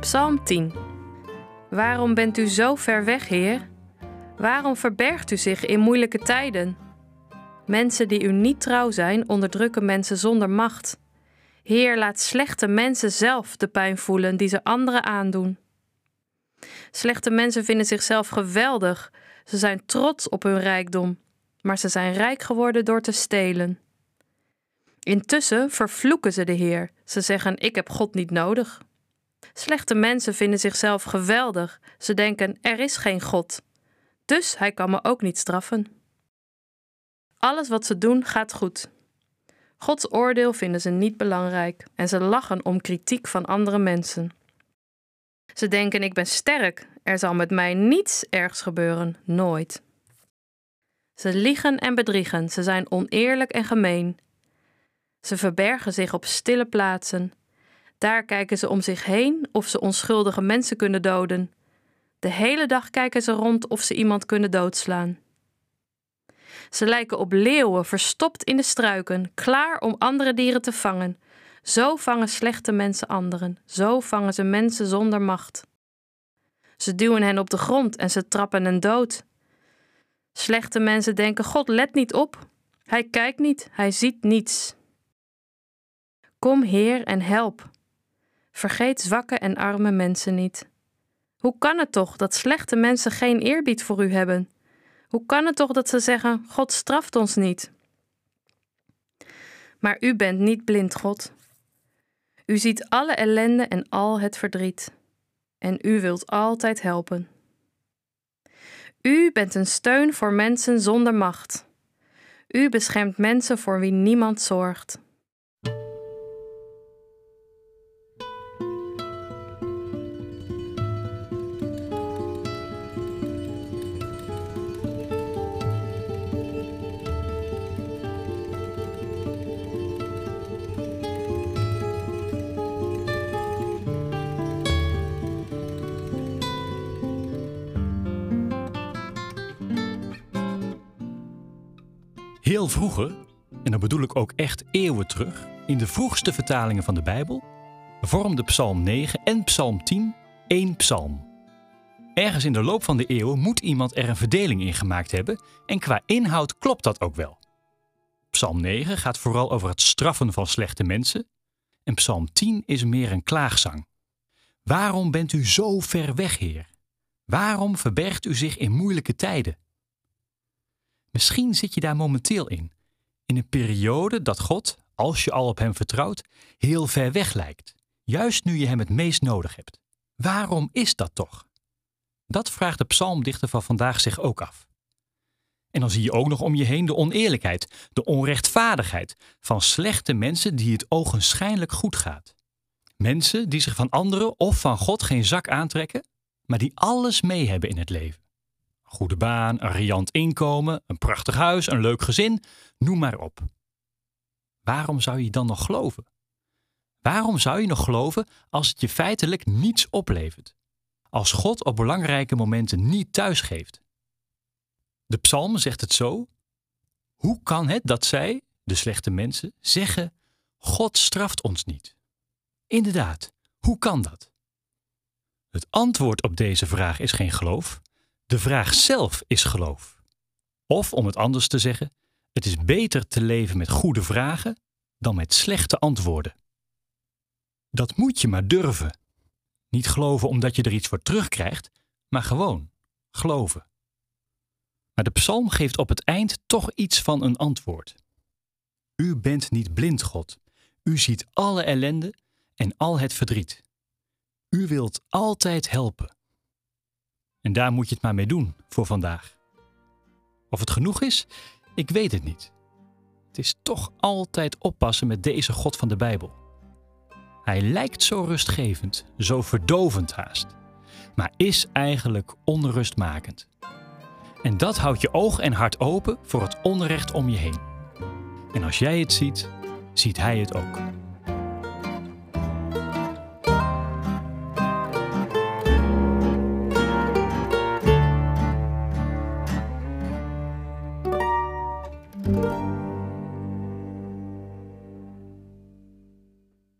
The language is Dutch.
Psalm 10. Waarom bent u zo ver weg, Heer? Waarom verbergt u zich in moeilijke tijden? Mensen die u niet trouw zijn, onderdrukken mensen zonder macht. Heer, laat slechte mensen zelf de pijn voelen die ze anderen aandoen. Slechte mensen vinden zichzelf geweldig. Ze zijn trots op hun rijkdom, maar ze zijn rijk geworden door te stelen. Intussen vervloeken ze de Heer. Ze zeggen: Ik heb God niet nodig. Slechte mensen vinden zichzelf geweldig. Ze denken: Er is geen God. Dus hij kan me ook niet straffen. Alles wat ze doen gaat goed. Gods oordeel vinden ze niet belangrijk en ze lachen om kritiek van andere mensen. Ze denken: Ik ben sterk, er zal met mij niets ergs gebeuren, nooit. Ze liegen en bedriegen, ze zijn oneerlijk en gemeen. Ze verbergen zich op stille plaatsen. Daar kijken ze om zich heen of ze onschuldige mensen kunnen doden. De hele dag kijken ze rond of ze iemand kunnen doodslaan. Ze lijken op leeuwen verstopt in de struiken, klaar om andere dieren te vangen. Zo vangen slechte mensen anderen, zo vangen ze mensen zonder macht. Ze duwen hen op de grond en ze trappen hen dood. Slechte mensen denken: God let niet op. Hij kijkt niet, hij ziet niets. Kom, Heer, en help. Vergeet zwakke en arme mensen niet. Hoe kan het toch dat slechte mensen geen eerbied voor u hebben? Hoe kan het toch dat ze zeggen: God straft ons niet? Maar u bent niet blind, God. U ziet alle ellende en al het verdriet. En u wilt altijd helpen. U bent een steun voor mensen zonder macht. U beschermt mensen voor wie niemand zorgt. Heel vroeger, en dan bedoel ik ook echt eeuwen terug, in de vroegste vertalingen van de Bijbel, vormden Psalm 9 en Psalm 10 één psalm. Ergens in de loop van de eeuwen moet iemand er een verdeling in gemaakt hebben en qua inhoud klopt dat ook wel. Psalm 9 gaat vooral over het straffen van slechte mensen en Psalm 10 is meer een klaagzang. Waarom bent u zo ver weg, Heer? Waarom verbergt u zich in moeilijke tijden? Misschien zit je daar momenteel in. In een periode dat God, als je al op Hem vertrouwt, heel ver weg lijkt. Juist nu je Hem het meest nodig hebt. Waarom is dat toch? Dat vraagt de psalmdichter van vandaag zich ook af. En dan zie je ook nog om je heen de oneerlijkheid, de onrechtvaardigheid van slechte mensen die het ogenschijnlijk goed gaat. Mensen die zich van anderen of van God geen zak aantrekken, maar die alles mee hebben in het leven goede baan, een riant inkomen, een prachtig huis, een leuk gezin, noem maar op. Waarom zou je dan nog geloven? Waarom zou je nog geloven als het je feitelijk niets oplevert? Als God op belangrijke momenten niet thuisgeeft? De psalm zegt het zo. Hoe kan het dat zij, de slechte mensen, zeggen: God straft ons niet? Inderdaad, hoe kan dat? Het antwoord op deze vraag is geen geloof, de vraag zelf is geloof. Of om het anders te zeggen, het is beter te leven met goede vragen dan met slechte antwoorden. Dat moet je maar durven. Niet geloven omdat je er iets voor terugkrijgt, maar gewoon geloven. Maar de psalm geeft op het eind toch iets van een antwoord. U bent niet blind, God. U ziet alle ellende en al het verdriet. U wilt altijd helpen. En daar moet je het maar mee doen voor vandaag. Of het genoeg is, ik weet het niet. Het is toch altijd oppassen met deze God van de Bijbel. Hij lijkt zo rustgevend, zo verdovend haast, maar is eigenlijk onrustmakend. En dat houdt je oog en hart open voor het onrecht om je heen. En als jij het ziet, ziet hij het ook.